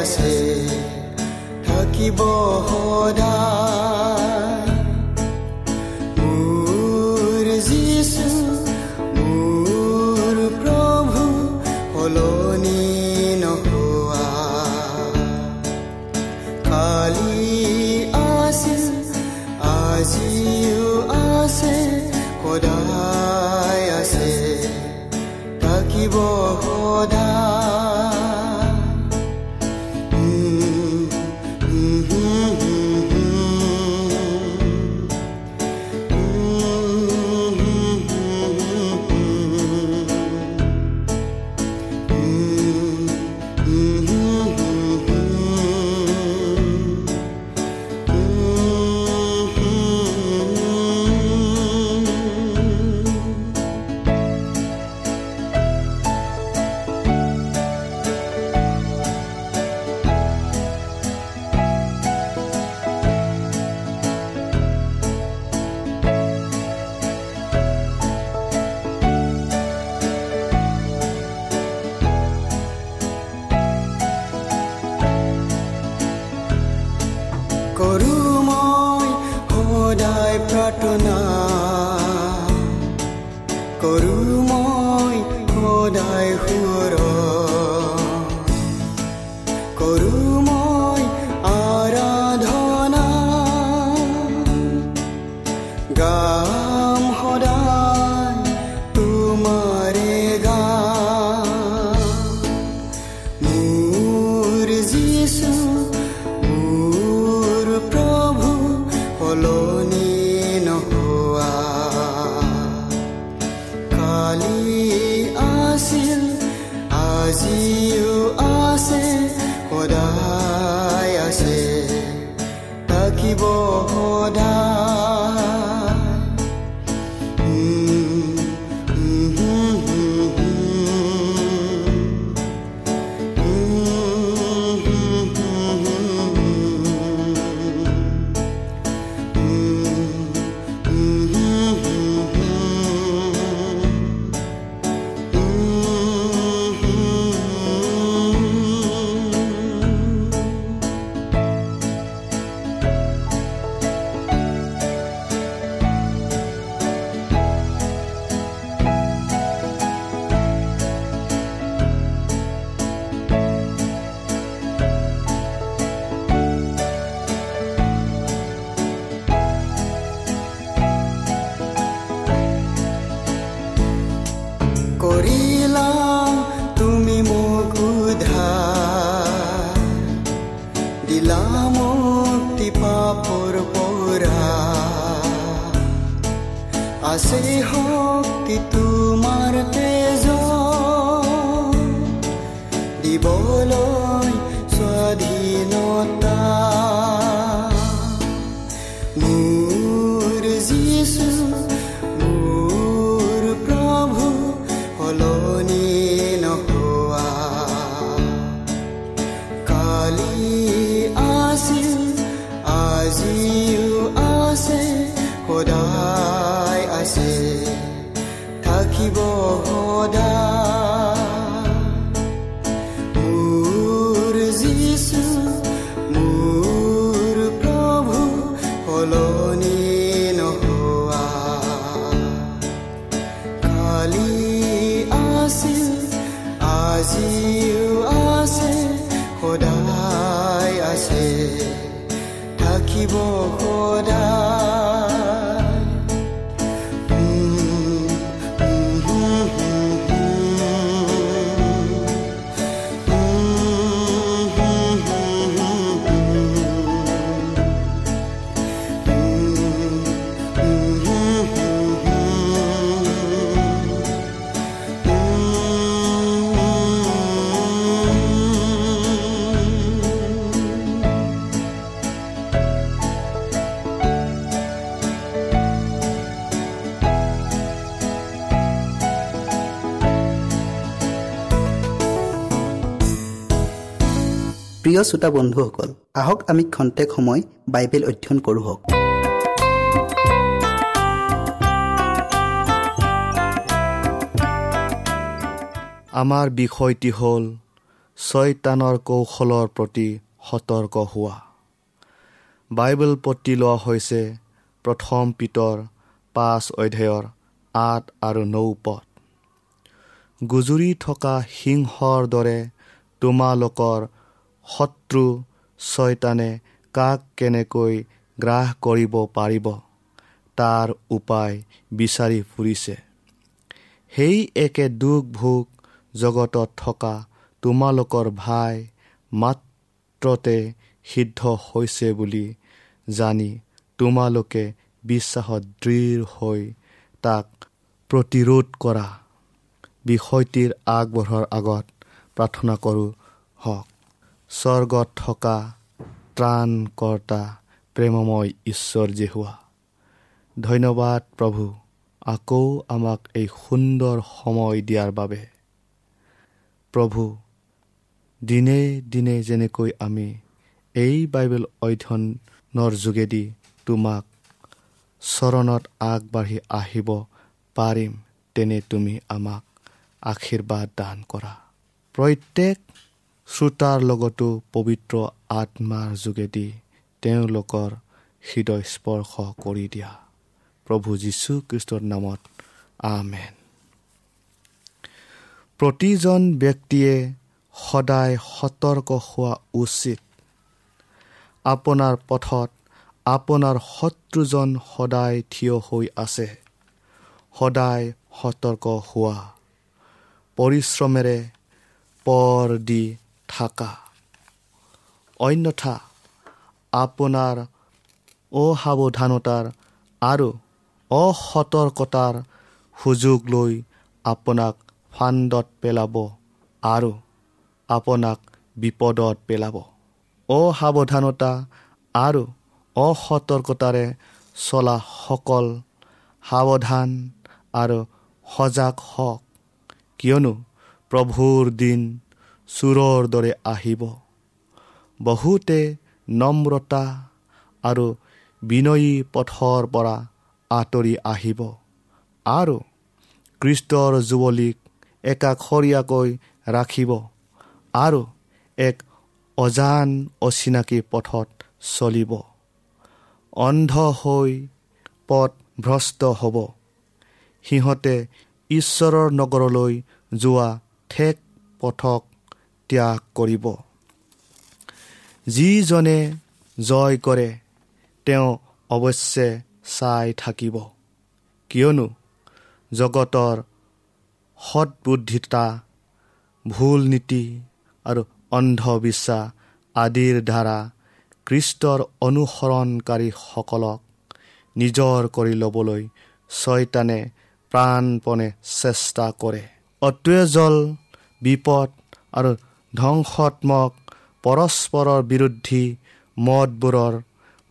আছে থাকিব সদায়। আছে থাকিব সদায় প্ৰিয় শ্ৰোতা বন্ধুসকল আহক আমি খন্তেক সময় বাইবেল অধ্যয়ন কৰোঁ আমাৰ বিষয়টি হ'ল ছয়তানৰ কৌশলৰ প্ৰতি সতৰ্ক হোৱা। বাইবেল পতি লোৱা হৈছে প্ৰথম পিতৰ পাঁচ অধ্যায়ৰ আঠ আৰু নৌ পদ গুজৰি থকা সিংহৰ দৰে তোমালোকৰ শত্ৰু ছয়তানে কাক কেনেকৈ গ্ৰাস কৰিব পাৰিব তাৰ উপায় বিচাৰি ফুৰিছে। সেই একে দুখ ভোগ জগতত থকা তোমালোকৰ ভাই মাত্ৰতে সিদ্ধ হৈছে বুলি জানি তোমালোকে বিশ্বাসত দৃঢ় হৈ তাক প্ৰতিৰোধ কৰা। বিষয়টিৰ আগবঢ়াৰ আগত প্ৰাৰ্থনা কৰোঁ হওক। স্বৰ্গত থকা ত্ৰাণকৰ্তা প্ৰেমময় ঈশ্বৰ জেহুৱা। ধন্যবাদ প্ৰভু আকৌ আমাক এই সুন্দৰ সময় দিয়াৰ বাবে। প্ৰভু দিনে দিনে যেনেকৈ আমি এই বাইবেল অধ্যয়নৰ যোগেদি তোমাক চৰণত আগবাঢ়ি আহিব পাৰিম তেনে তুমি আমাক আশীৰ্বাদ দান কৰা। প্ৰত্যেক শ্ৰোতাৰ লগতো পবিত্ৰ আত্মাৰ যোগেদি তেওঁলোকৰ হৃদয় স্পৰ্শ কৰি দিয়া। প্ৰভু যীশুখ্ৰীষ্টৰ নামত আমেন। প্ৰতিজন ব্যক্তিয়ে সদায় সতৰ্ক হোৱা উচিত। আপোনাৰ পথত আপোনাৰ শত্ৰুজন সদায় থিয় হৈ আছে। সদায় সতৰ্ক হোৱা। পৰিশ্ৰমেৰে পৰ দি থাকা অন্যথা আপোনাৰ অসাৱধানতাৰ আৰু অসতৰ্কতাৰ সুযোগ লৈ আপোনাক ফাণ্ডত পেলাব আৰু আপোনাক বিপদত পেলাব। অসাৱধানতা আৰু অসতৰ্কতাৰে চলা সকল সাৱধান আৰু সজাগ হওক কিয়নো প্ৰভুৰ দিন চোৰৰ দৰে আহিব। বহুতে নম্ৰতা আৰু বিনয়ী পথৰ পৰা আঁতৰি আহিব আৰু কৃষ্টৰ যুৱলীক একাষৰীয়াকৈ ৰাখিব আৰু এক অজান অচিনাকি পথত চলিব। অন্ধ হৈ পথ ভ্ৰষ্ট হ'ব। সিহঁতে ঈশ্বৰৰ নগৰলৈ যোৱা ঠেক পথক ত্যাগ কৰিব। যিজনে জয় কৰে তেওঁ অৱশ্যে চাই থাকিব। কিয়নো জগতৰ সৎবুদ্ধিতা ভুল নীতি আৰু অন্ধবিশ্বাস আদিৰ দ্বাৰা কৃষ্টৰ অনুসৰণকাৰীসকলক নিজৰ কৰি ল'বলৈ ছয়তানে প্ৰাণপণে চেষ্টা কৰে। অত্যজল বিপদ আৰু ধ্বংসাত্মক পৰস্পৰৰ বিৰুদ্ধী মদবোৰৰ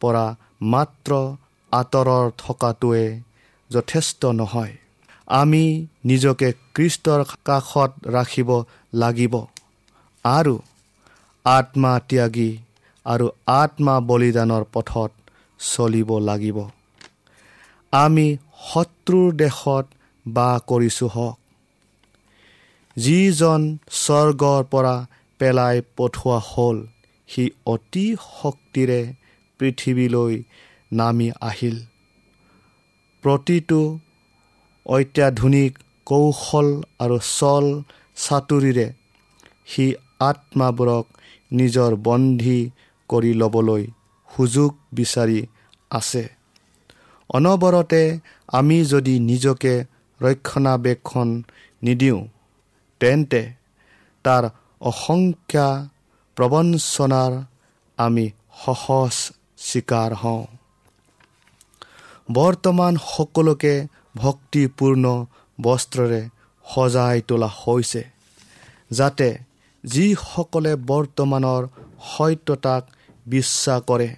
পৰা মাত্ৰ আঁতৰৰ থকাটোৱে যথেষ্ট নহয়। আমি নিজকে কৃষ্টৰ কাষত ৰাখিব লাগিব আৰু আত্মা ত্যাগী আৰু আত্মা বলিদানৰ পথত চলিব লাগিব। আমি শত্ৰুৰ দেশত বাস কৰিছোঁ হওক। যিজন স্বৰ্গৰ পৰা পেলাই পঠোৱা হ'ল সি অতি শক্তিৰে পৃথিৱীলৈ নামি আহিল। প্ৰতিটো অত্যাধুনিক কৌশল আৰু চল চাতুৰিৰে সি আত্মাবোৰক নিজৰ বন্ধী কৰি ল'বলৈ সুযোগ বিচাৰি আছে। অনবৰতে আমি যদি নিজকে ৰক্ষণাবেক্ষণ নিদিওঁ তেন্তে তাৰ অসংখ্যা প্ৰবঞ্চনাৰ আমি সহজ চিকাৰ হওঁ। বৰ্তমান সকলোকে ভক্তিপূৰ্ণ বস্ত্ৰৰে সজাই তোলা হৈছে যাতে যিসকলে বৰ্তমানৰ সত্যতাক বিশ্বাস কৰে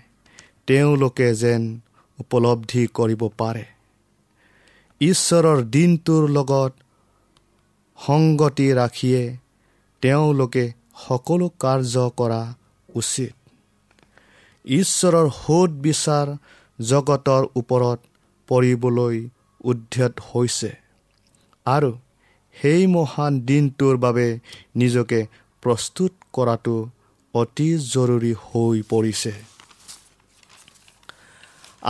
তেওঁলোকে যেন উপলব্ধি কৰিব পাৰে। ঈশ্বৰৰ দিনটোৰ লগত সংগতি ৰাখিয়ে তেওঁলোকে সকলো কাৰ্য কৰা উচিত। ঈশ্বৰৰ সোধ বিচাৰ জগতৰ ওপৰত পৰিবলৈ উদ্যত হৈছে আৰু সেই মহান দিনটোৰ বাবে নিজকে প্ৰস্তুত কৰাটো অতি জৰুৰী হৈ পৰিছে।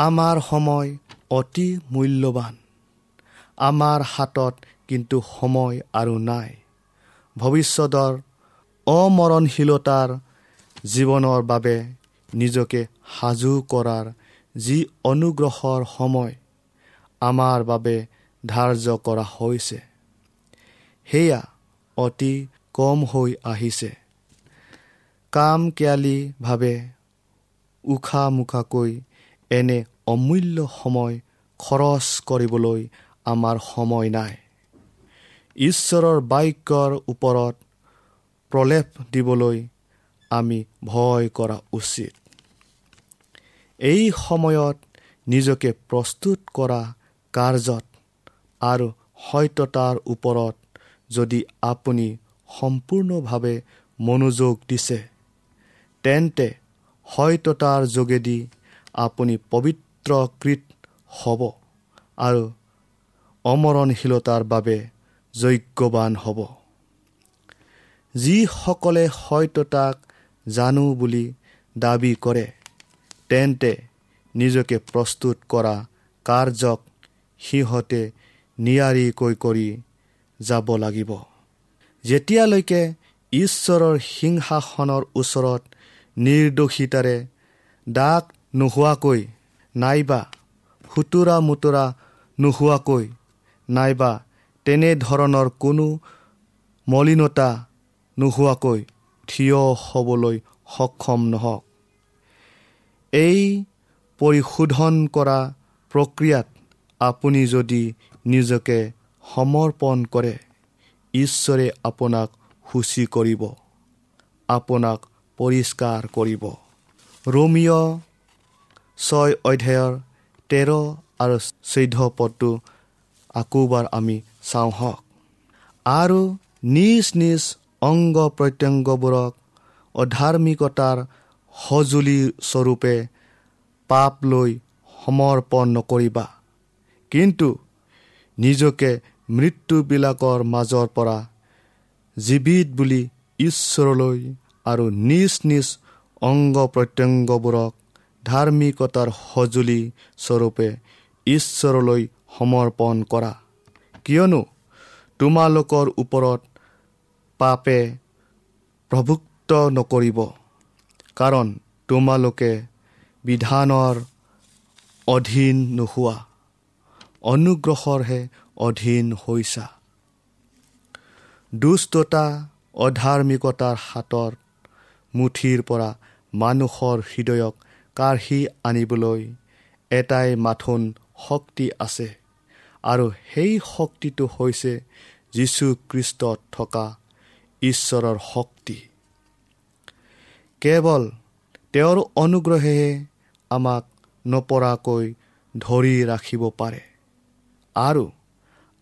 আমাৰ সময় অতি মূল্যৱান আমাৰ হাতত কিন্তু সময় আৰু নাই। ভৱিষ্যতৰ অমৰণশীলতাৰ জীৱনৰ বাবে নিজকে সাজু কৰাৰ যি অনুগ্ৰহৰ সময় আমাৰ বাবে ধাৰ্য কৰা হৈছে সেয়া অতি কম হৈ আহিছে। কাম কেয়ালীভাৱে উশাহ মুখাকৈ এনে অমূল্য সময় খৰচ কৰিবলৈ আমাৰ সময় নাই। ঈশ্বৰৰ বাক্যৰ ওপৰত প্ৰলেপ দিবলৈ আমি ভয় কৰা উচিত। এই সময়ত নিজকে প্ৰস্তুত কৰা কাৰ্যত আৰু সত্যতাৰ ওপৰত যদি আপুনি সম্পূৰ্ণভাৱে মনোযোগ দিছে তেন্তে সত্যতাৰ যোগেদি আপুনি পবিত্ৰকৃত হ'ব আৰু অমৰণশীলতাৰ বাবে যজ্ঞৱান হ'ব। যিসকলে সত্যতাক জানো বুলি দাবী কৰে তেন্তে নিজকে প্ৰস্তুত কৰা কাৰ্যক সিহঁতে নিয়াৰিকৈ কৰি যাব লাগিব। যেতিয়ালৈকে ঈশ্বৰৰ সিংহাসনৰ ওচৰত নিৰ্দোষিতাৰে দাগ নোহোৱাকৈ নাইবা সুতুৰা মুতুৰা নোহোৱাকৈ নাইবা তেনেধৰণৰ কোনো মলিনতা নোহোৱাকৈ থিয় হ'বলৈ সক্ষম নহওক। এই পৰিশোধন কৰা প্ৰক্ৰিয়াত আপুনি যদি নিজকে সমৰ্পণ কৰে ঈশ্বৰে আপোনাক সূচী কৰিব আপোনাক পৰিষ্কাৰ কৰিব। ৰোমিঅ' ছয় অধ্যায়ৰ তেৰ আৰু চৈধ্য পদটো আকৌবাৰ আমি চাওঁ হওক আৰু নিজ নিজ অংগ প্ৰত্যংগবোৰক অধাৰ্মিকতাৰ সঁজুলি স্বৰূপে পাপ লৈ সমৰ্পণ নকৰিবা। কিন্তু নিজকে মৃত্যুবিলাকৰ মাজৰ পৰা জীৱিত বুলি ঈশ্বৰলৈ আৰু নিজ নিজ অংগ প্ৰত্যংগবোৰক ধাৰ্মিকতাৰ সঁজুলি স্বৰূপে ঈশ্বৰলৈ সমৰ্পণ কৰা। কিয়নো তোমালোকৰ ওপৰত পাপে প্ৰভুক্ত নকৰিব। কাৰণ তোমালোকে বিধানৰ অধীন নোহোৱা। অনুগ্ৰহৰহে অধীন হৈছা। দুষ্টতা অধাৰ্মিকতাৰ হাতৰ মুঠিৰ পৰা মানুহৰ হৃদয়ক কাঢ়ি আনিবলৈ এটাই মাথোন শক্তি আছে। আৰু সেই শক্তিটো হৈছে যীশুখ্ৰীষ্টত থকা ঈশ্বৰৰ শক্তি। কেৱল তেওঁৰ অনুগ্ৰহেহে আমাক নপৰাকৈ ধৰি ৰাখিব পাৰে আৰু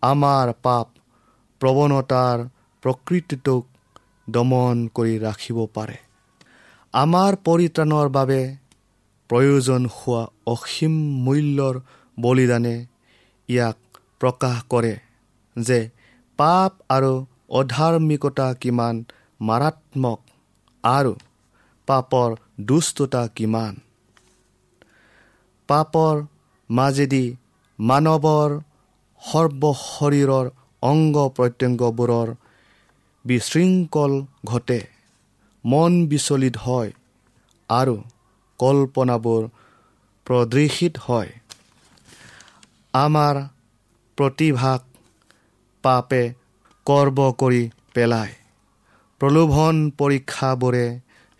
আমাৰ পাপ প্ৰৱণতাৰ প্ৰকৃতিটোক দমন কৰি ৰাখিব পাৰে। আমাৰ পৰিত্ৰাণৰ বাবে প্ৰয়োজন হোৱা অসীম মূল্যৰ বলিদানে ইয়াক প্ৰকাশ কৰে যে পাপ আৰু অধাৰ্মিকতা কিমান মাৰাত্মক আৰু পাপৰ দুষ্টতা কিমান। পাপৰ মাজেদি মানৱৰ সৰ্ব শৰীৰৰ অংগ প্ৰত্যংগবোৰৰ বিশৃংখল ঘটে মন বিচলিত হয় আৰু কল্পনাবোৰ প্ৰদৃশিত হয়। আমাৰ প্ৰতিভাক পাপে কৰ্ব কৰি পেলায়। প্ৰলোভন পৰীক্ষাবোৰে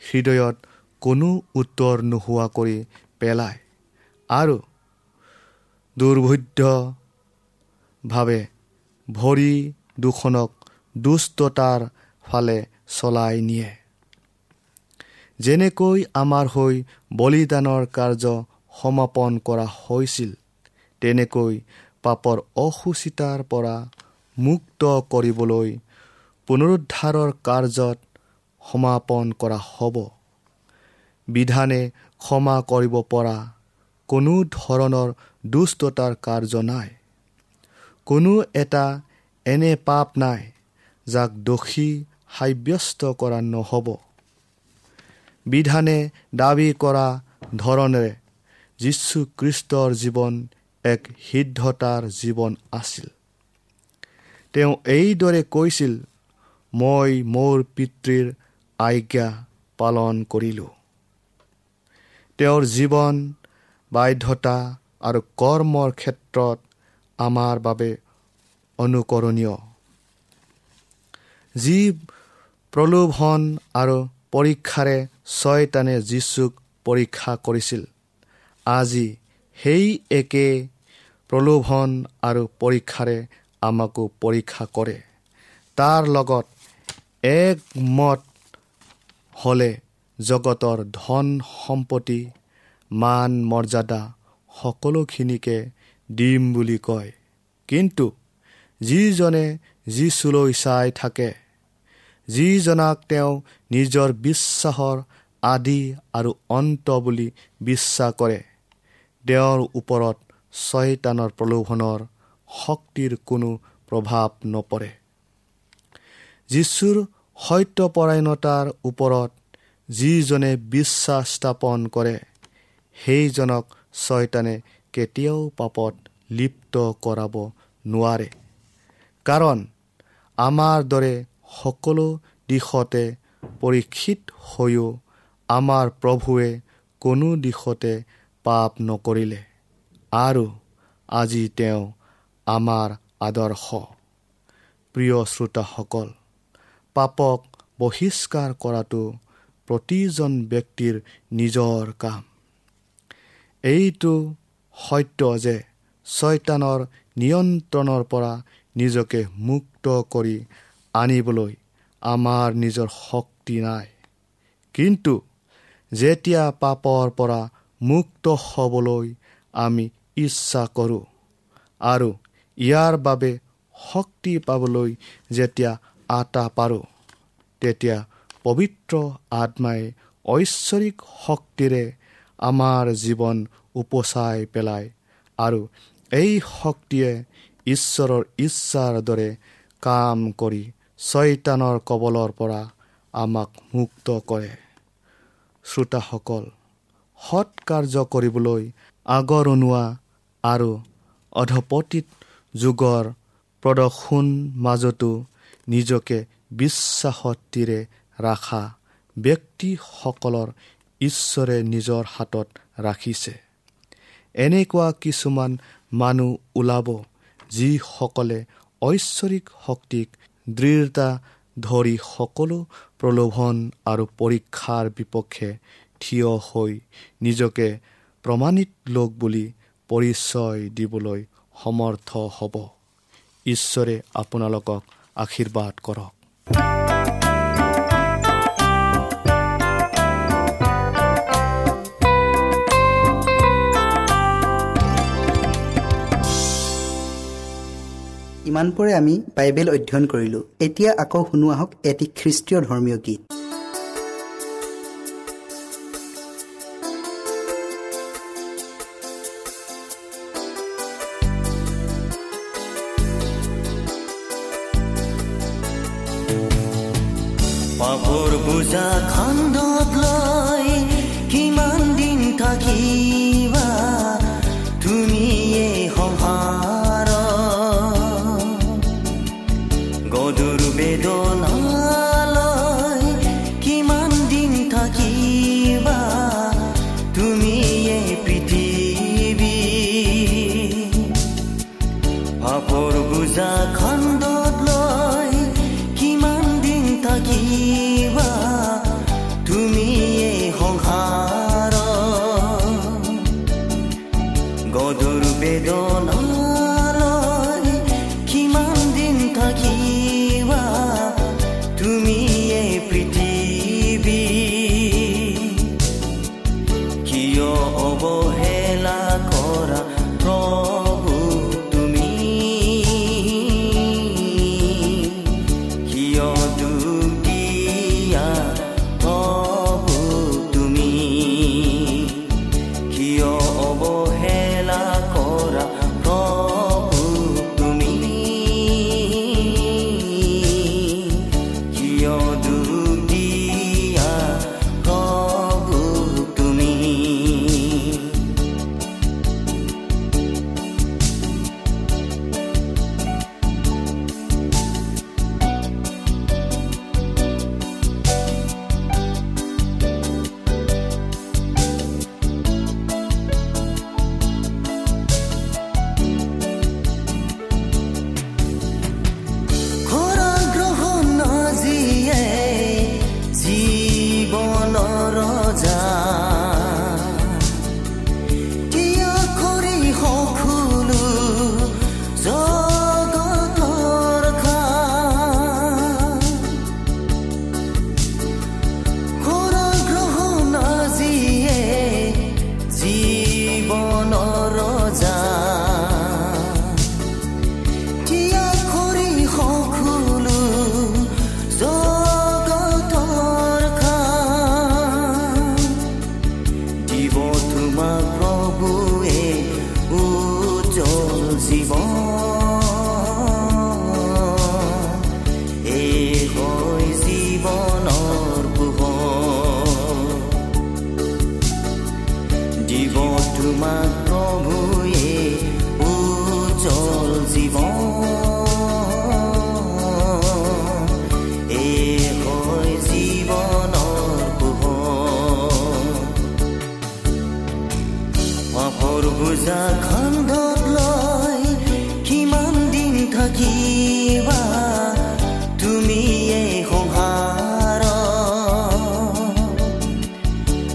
হৃদয়ত কোনো উত্তৰ নোহোৱা কৰি পেলায় আৰু দুৰ্বোধ্যভাৱে ভৰি দুখনক দুষ্টতাৰ ফালে চলাই নিয়ে। যেনেকৈ আমাৰ হৈ বলিদানৰ কাৰ্য সমাপন কৰা হৈছিল তেনেকৈ পাপৰ অসুচিতাৰ পৰা মুক্ত কৰিবলৈ পুনৰুদ্ধাৰৰ কাৰ্যত সমাপন কৰা হ'ব। বিধানে ক্ষমা কৰিব পৰা কোনো ধৰণৰ দুষ্টতাৰ কাৰ্য নাই। কোনো এটা এনে পাপ নাই যাক দোষী সাব্যস্ত কৰা নহ'ব। বিধানে দাবী কৰা ধৰণেৰে যীশুখ্ৰীষ্টৰ জীৱন এক সিদ্ধতাৰ জীৱন আছিল। তেওঁ এইদৰে কৈছিল মই মোৰ পিতৃৰ আজ্ঞা পালন কৰিলোঁ। তেওঁৰ জীৱন বাধ্যতা আৰু কৰ্মৰ ক্ষেত্ৰত আমাৰ বাবে অনুকৰণীয়। যি প্ৰলোভন আৰু পৰীক্ষাৰে ছয়তানে যীশুক পৰীক্ষা কৰিছিল আজি সেই একে প্ৰলোভন আৰু পৰীক্ষাৰে আমাকো পৰীক্ষা কৰে। তাৰ লগত একমত হ'লে জগতৰ ধন সম্পত্তি মান মৰ্যাদা সকলোখিনিকে দিম বুলি কয়। কিন্তু যিজনে যিচুলৈ চাই থাকে যিজনাক তেওঁ নিজৰ বিশ্বাসৰ আদি আৰু অন্ত বুলি বিশ্বাস কৰে তেওঁৰ ওপৰত ছয়তানৰ প্ৰলোভনৰ শক্তিৰ কোনো প্ৰভাৱ নপৰে। যীশুৰ সত্যপৰায়ণতাৰ ওপৰত যিজনে বিশ্বাস স্থাপন কৰে সেইজনক ছয়তানে কেতিয়াও পাপত লিপ্ত কৰাব নোৱাৰে। কাৰণ আমাৰ দৰে সকলো দিশতে পৰীক্ষিত হৈও আমাৰ প্ৰভুৱে কোনো দিশতে পাপ নকৰিলে। আৰু আজি তেওঁ আমাৰ আদৰ্শ। প্ৰিয় শ্ৰোতাসকল পাপক বহিষ্কাৰ কৰাটো প্ৰতিজন ব্যক্তিৰ নিজৰ কাম। এইটো সত্য যে ছয়তানৰ নিয়ন্ত্ৰণৰ পৰা নিজকে মুক্ত কৰি আনিবলৈ আমাৰ নিজৰ শক্তি নাই। কিন্তু যেতিয়া পাপৰ পৰা মুক্ত হ'বলৈ আমি ইচ্ছা কৰোঁ। আৰু ইয়াৰ বাবে শক্তি পাবলৈ যেতিয়া আটা পাৰোঁ তেতিয়া পবিত্ৰ আত্মাই ঐশ্বৰিক শক্তিৰে আমাৰ জীৱন উপচাই পেলায় আৰু এই শক্তিয়ে ঈশ্বৰৰ ইচ্ছাৰ দৰে কাম কৰি ছয়তানৰ কবলৰ পৰা আমাক মুক্ত কৰে। শ্ৰোতাসকল সৎ কাৰ্য কৰিবলৈ আগৰণোৱা আৰু অধপতিত যুগৰ প্ৰদৰ্শন মাজতো নিজকে বিশ্বাসতিৰে ৰাখা ব্যক্তিসকলৰ ঈশ্বৰে নিজৰ হাতত ৰাখিছে। এনেকুৱা কিছুমান মানুহ ওলাব যিসকলে ঐশ্বৰিক শক্তিক দৃঢ়তা ধৰি সকলো প্ৰলোভন আৰু পৰীক্ষাৰ বিপক্ষে থিয় হৈ নিজকে প্ৰমাণিত লোক বুলি পৰিচয় দিবলৈ সমৰ্থ হ'ব। ঈশ্বৰে আপোনালোকক আশীৰ্বাদ কৰক। ইমানপুৰে আমি বাইবেল অধ্যয়ন কৰিলোঁ। এতিয়া আকৌ শুনো আহক এটি খ্ৰীষ্টীয় ধৰ্মীয় গীত। তুমিয়ে পৃথিৱী। পাপৰ বুজাক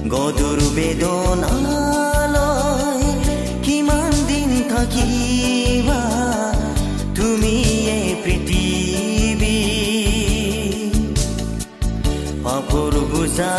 গধুৰ বেদনালয় কিমান দিন থাকিবা তুমি এই পৃথিৱী পাপৰ বুজা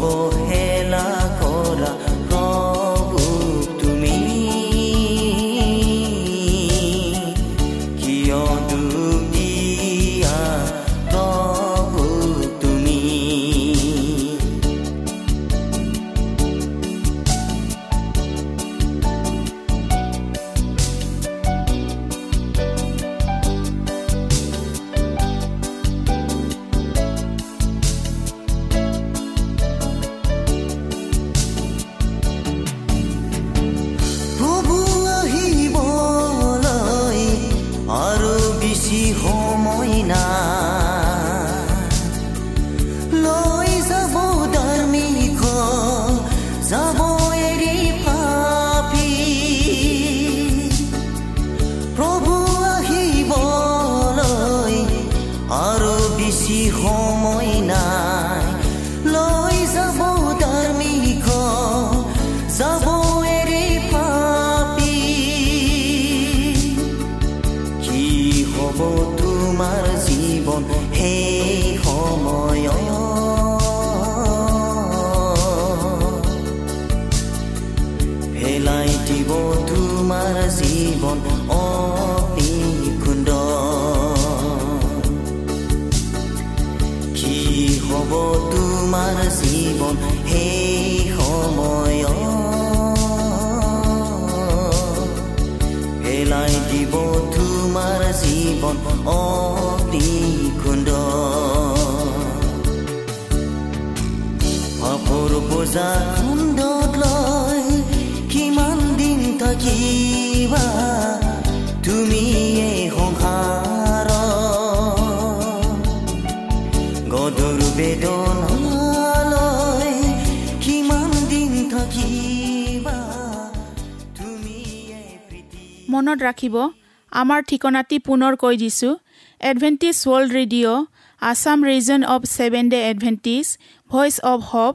forehead. লৈ কিমান দিন থাকিবা তুমি এই সংসাৰ মনত ৰাখিব আমাৰ ঠিকনাটি পুনৰ কৈ দিছোঁ। Adventist World Radio' Assam region of seven day Adventist voice of hope